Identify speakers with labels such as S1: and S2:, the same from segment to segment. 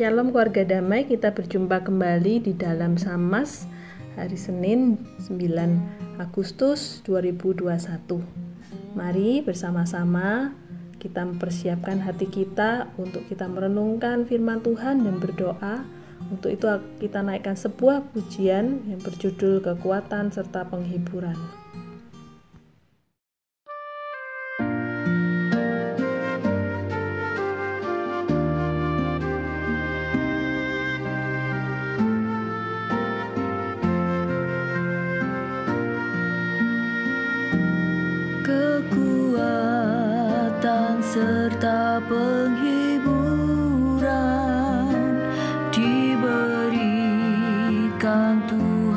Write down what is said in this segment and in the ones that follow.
S1: Shalom keluarga damai, kita berjumpa kembali di dalam Samas hari Senin 9 Agustus 2021. Mari bersama-sama kita mempersiapkan hati kita untuk kita merenungkan firman Tuhan dan berdoa. Untuk itu kita naikkan sebuah pujian yang berjudul kekuatan serta penghiburan.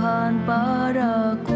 S1: Tuhan padaku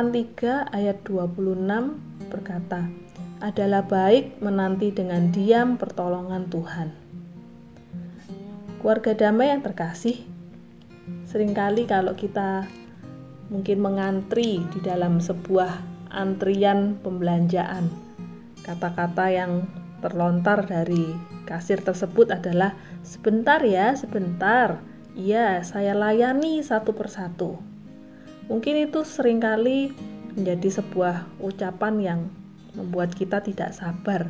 S1: Ratapan 3 ayat 26 berkata, Adalah baik menanti dengan diam pertolongan Tuhan. Keluarga damai yang terkasih, sering kali kalau kita mungkin mengantri di dalam sebuah antrian pembelanjaan, kata-kata yang terlontar dari kasir tersebut adalah sebentar ya, sebentar. Iya, saya layani satu persatu. Mungkin itu sering kali menjadi sebuah ucapan yang membuat kita tidak sabar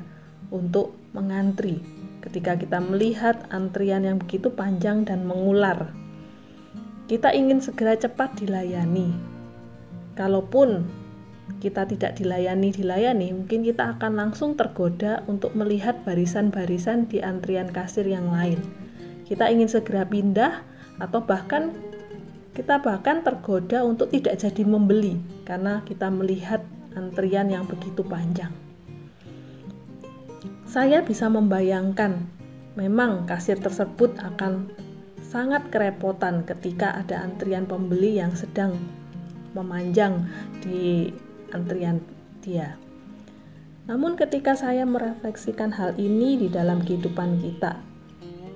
S1: untuk mengantri ketika kita melihat antrian yang begitu panjang dan mengular. Kita ingin segera cepat dilayani. Kalaupun kita tidak dilayani dilayani, mungkin kita akan langsung tergoda untuk melihat barisan-barisan di antrian kasir yang lain. Kita ingin segera pindah atau bahkan kita bahkan tergoda untuk tidak jadi membeli karena kita melihat antrian yang begitu panjang. Saya bisa membayangkan memang kasir tersebut akan sangat kerepotan ketika ada antrian pembeli yang sedang memanjang di antrian dia. Namun ketika saya merefleksikan hal ini di dalam kehidupan kita,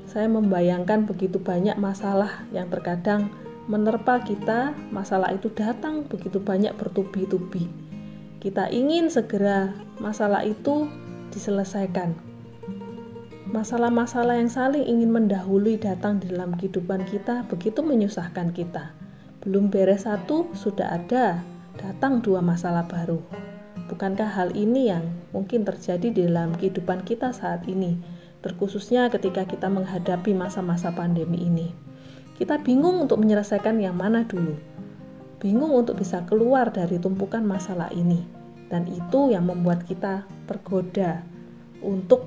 S1: saya membayangkan begitu banyak masalah yang terkadang menerpa kita, masalah itu datang begitu banyak bertubi-tubi. Kita ingin segera masalah itu diselesaikan. Masalah-masalah yang saling ingin mendahului datang di dalam kehidupan kita begitu menyusahkan kita. Belum beres satu, sudah ada datang dua masalah baru. Bukankah hal ini yang mungkin terjadi di dalam kehidupan kita saat ini, terkhususnya ketika kita menghadapi masa-masa pandemi ini? Kita bingung untuk menyelesaikan yang mana dulu. Bingung untuk bisa keluar dari tumpukan masalah ini. Dan itu yang membuat kita tergoda untuk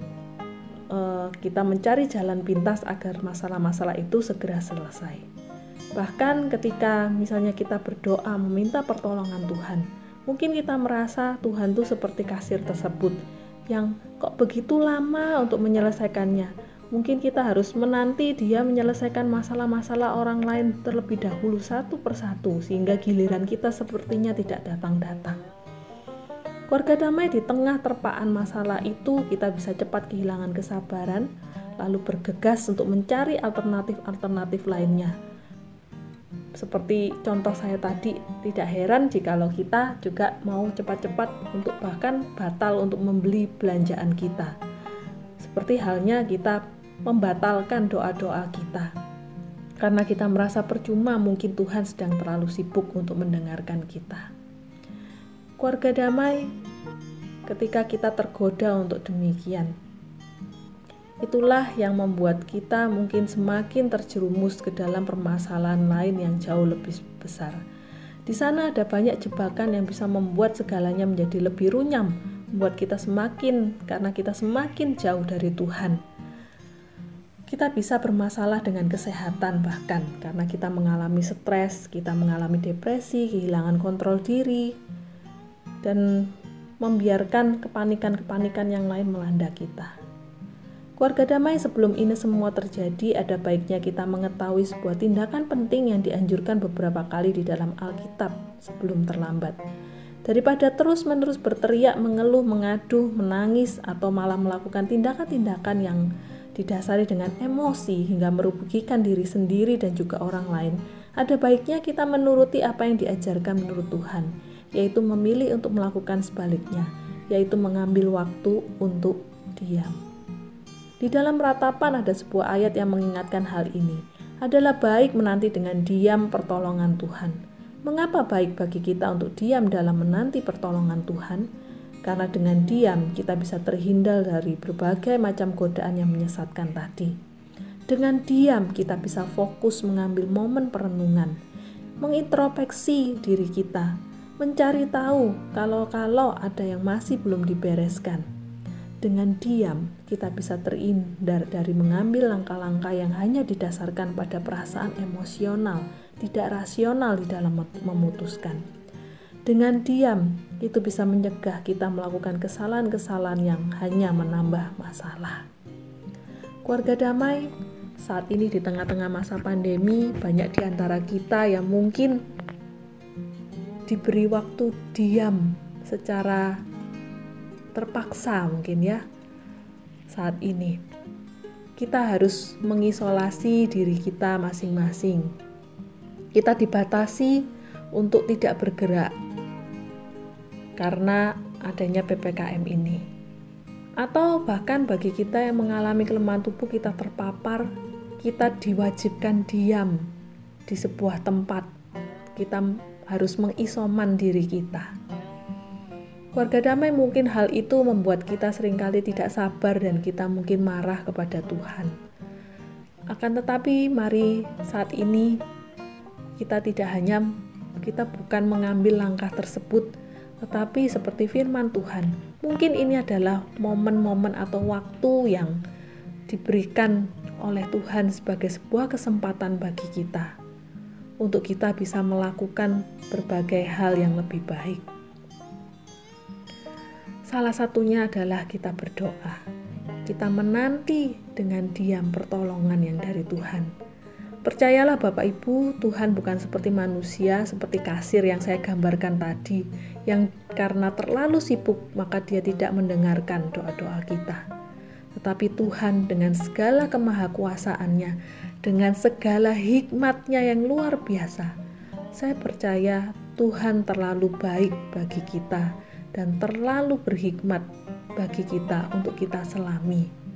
S1: uh, kita mencari jalan pintas agar masalah-masalah itu segera selesai. Bahkan ketika misalnya kita berdoa meminta pertolongan Tuhan, mungkin kita merasa Tuhan itu seperti kasir tersebut yang kok begitu lama untuk menyelesaikannya. Mungkin kita harus menanti dia menyelesaikan masalah-masalah orang lain terlebih dahulu satu persatu sehingga giliran kita sepertinya tidak datang-datang. Keluarga damai di tengah terpaan masalah itu kita bisa cepat kehilangan kesabaran lalu bergegas untuk mencari alternatif-alternatif lainnya. Seperti contoh saya tadi, tidak heran jikalau kita juga mau cepat-cepat untuk bahkan batal untuk membeli belanjaan kita. Seperti halnya kita membatalkan doa-doa kita. Karena kita merasa percuma mungkin Tuhan sedang terlalu sibuk untuk mendengarkan kita. Keluarga damai ketika kita tergoda untuk demikian. Itulah yang membuat kita mungkin semakin terjerumus ke dalam permasalahan lain yang jauh lebih besar. Di sana ada banyak jebakan yang bisa membuat segalanya menjadi lebih runyam, membuat kita semakin karena kita semakin jauh dari Tuhan. Kita bisa bermasalah dengan kesehatan bahkan karena kita mengalami stres, kita mengalami depresi, kehilangan kontrol diri, dan membiarkan kepanikan-kepanikan yang lain melanda kita. Keluarga damai sebelum ini semua terjadi, ada baiknya kita mengetahui sebuah tindakan penting yang dianjurkan beberapa kali di dalam Alkitab sebelum terlambat. Daripada terus-menerus berteriak, mengeluh, mengadu, menangis, atau malah melakukan tindakan-tindakan yang didasari dengan emosi hingga merugikan diri sendiri dan juga orang lain, ada baiknya kita menuruti apa yang diajarkan menurut Tuhan yaitu memilih untuk melakukan sebaliknya, yaitu mengambil waktu untuk diam. Di dalam ratapan ada sebuah ayat yang mengingatkan hal ini. Adalah baik menanti dengan diam pertolongan Tuhan. Mengapa baik bagi kita untuk diam dalam menanti pertolongan Tuhan? Karena dengan diam kita bisa terhindar dari berbagai macam godaan yang menyesatkan tadi. Dengan diam kita bisa fokus mengambil momen perenungan, mengintrospeksi diri kita, mencari tahu kalau-kalau ada yang masih belum dibereskan. Dengan diam, kita bisa terhindar dari mengambil langkah-langkah yang hanya didasarkan pada perasaan emosional, tidak rasional di dalam memutuskan. Dengan diam, itu bisa mencegah kita melakukan kesalahan-kesalahan yang hanya menambah masalah. Keluarga damai, saat ini di tengah-tengah masa pandemi, banyak di antara kita yang mungkin diberi waktu diam secara terpaksa mungkin ya saat ini kita harus mengisolasi diri kita masing-masing kita dibatasi untuk tidak bergerak karena adanya PPKM ini atau bahkan bagi kita yang mengalami kelemahan tubuh kita terpapar kita diwajibkan diam di sebuah tempat kita harus mengisoman diri kita. Keluarga damai mungkin hal itu membuat kita sering kali tidak sabar dan kita mungkin marah kepada Tuhan. Akan tetapi mari saat ini kita tidak hanya kita bukan mengambil langkah tersebut tetapi seperti firman Tuhan, mungkin ini adalah momen-momen atau waktu yang diberikan oleh Tuhan sebagai sebuah kesempatan bagi kita untuk kita bisa melakukan berbagai hal yang lebih baik. Salah satunya adalah kita berdoa. Kita menanti dengan diam pertolongan yang dari Tuhan. Percayalah Bapak Ibu, Tuhan bukan seperti manusia, seperti kasir yang saya gambarkan tadi, yang karena terlalu sibuk maka dia tidak mendengarkan doa-doa kita. Tetapi Tuhan dengan segala kemahakuasaannya dengan segala hikmatnya yang luar biasa. Saya percaya Tuhan terlalu baik bagi kita dan terlalu berhikmat bagi kita untuk kita selami.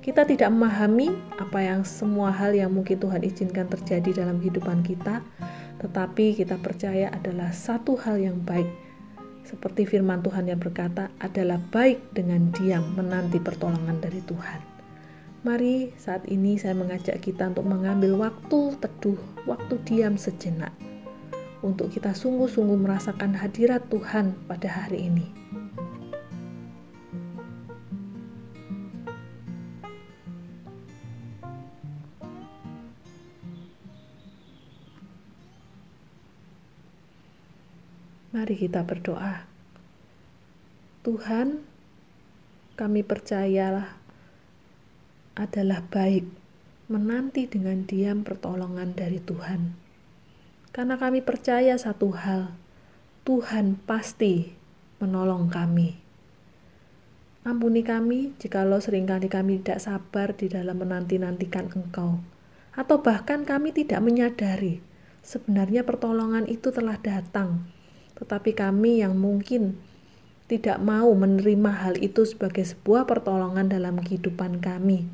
S1: Kita tidak memahami apa yang semua hal yang mungkin Tuhan izinkan terjadi dalam kehidupan kita, tetapi kita percaya adalah satu hal yang baik. Seperti firman Tuhan yang berkata, adalah baik dengan diam menanti pertolongan dari Tuhan. Mari saat ini saya mengajak kita untuk mengambil waktu teduh, waktu diam sejenak untuk kita sungguh-sungguh merasakan hadirat Tuhan pada hari ini. Mari kita berdoa. Tuhan, kami percayalah adalah baik menanti dengan diam pertolongan dari Tuhan. Karena kami percaya satu hal, Tuhan pasti menolong kami. Ampuni kami jikalau sering kali kami tidak sabar di dalam menanti-nantikan Engkau, atau bahkan kami tidak menyadari sebenarnya pertolongan itu telah datang, tetapi kami yang mungkin tidak mau menerima hal itu sebagai sebuah pertolongan dalam kehidupan kami,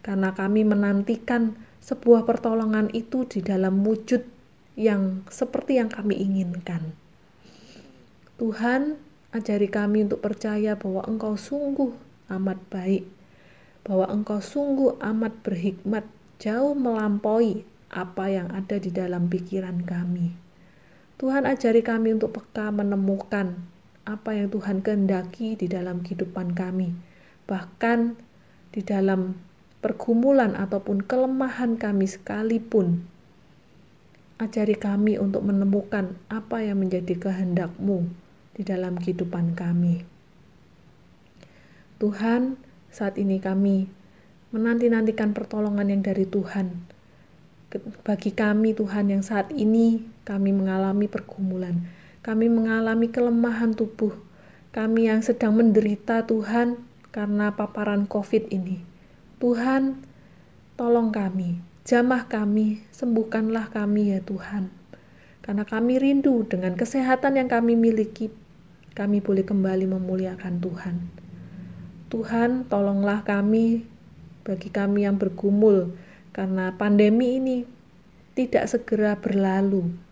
S1: karena kami menantikan sebuah pertolongan itu di dalam wujud yang seperti yang kami inginkan. Tuhan, ajari kami untuk percaya bahwa Engkau sungguh amat baik, bahwa Engkau sungguh amat berhikmat, jauh melampaui apa yang ada di dalam pikiran kami. Tuhan, ajari kami untuk peka menemukan apa yang Tuhan kehendaki di dalam kehidupan kami, bahkan di dalam pergumulan ataupun kelemahan kami sekalipun. Ajari kami untuk menemukan apa yang menjadi kehendak-Mu di dalam kehidupan kami. Tuhan, saat ini kami menanti-nantikan pertolongan yang dari Tuhan. Bagi kami Tuhan yang saat ini kami mengalami pergumulan, kami mengalami kelemahan tubuh, kami yang sedang menderita Tuhan karena paparan COVID ini. Tuhan, tolong kami, jamah kami, sembuhkanlah kami ya Tuhan. Karena kami rindu dengan kesehatan yang kami miliki, kami boleh kembali memuliakan Tuhan. Tuhan, tolonglah kami bagi kami yang bergumul karena pandemi ini tidak segera berlalu.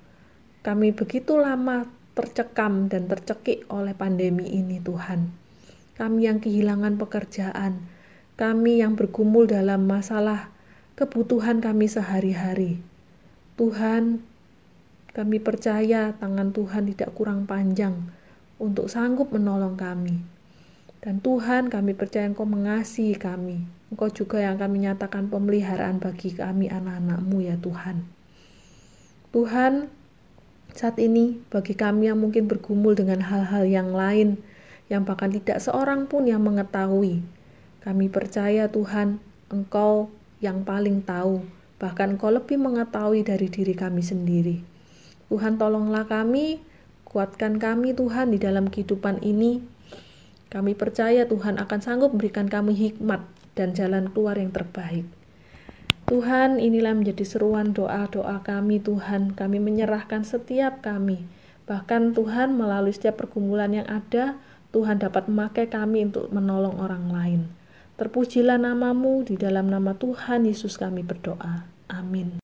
S1: Kami begitu lama tercekam dan tercekik oleh pandemi ini Tuhan. Kami yang kehilangan pekerjaan, kami yang bergumul dalam masalah kebutuhan kami sehari-hari. Tuhan, kami percaya tangan Tuhan tidak kurang panjang untuk sanggup menolong kami. Dan Tuhan, kami percaya Engkau mengasihi kami. Engkau juga yang akan menyatakan pemeliharaan bagi kami anak-anakmu ya Tuhan. Tuhan, saat ini, bagi kami yang mungkin bergumul dengan hal-hal yang lain, yang bahkan tidak seorang pun yang mengetahui, kami percaya Tuhan, Engkau yang paling tahu, bahkan Engkau lebih mengetahui dari diri kami sendiri. Tuhan tolonglah kami, kuatkan kami Tuhan di dalam kehidupan ini. Kami percaya Tuhan akan sanggup memberikan kami hikmat dan jalan keluar yang terbaik. Tuhan, inilah menjadi seruan doa-doa kami, Tuhan. Kami menyerahkan setiap kami. Bahkan Tuhan melalui setiap pergumulan yang ada, Tuhan dapat memakai kami untuk menolong orang lain. Terpujilah namamu di dalam nama Tuhan Yesus kami berdoa. Amin.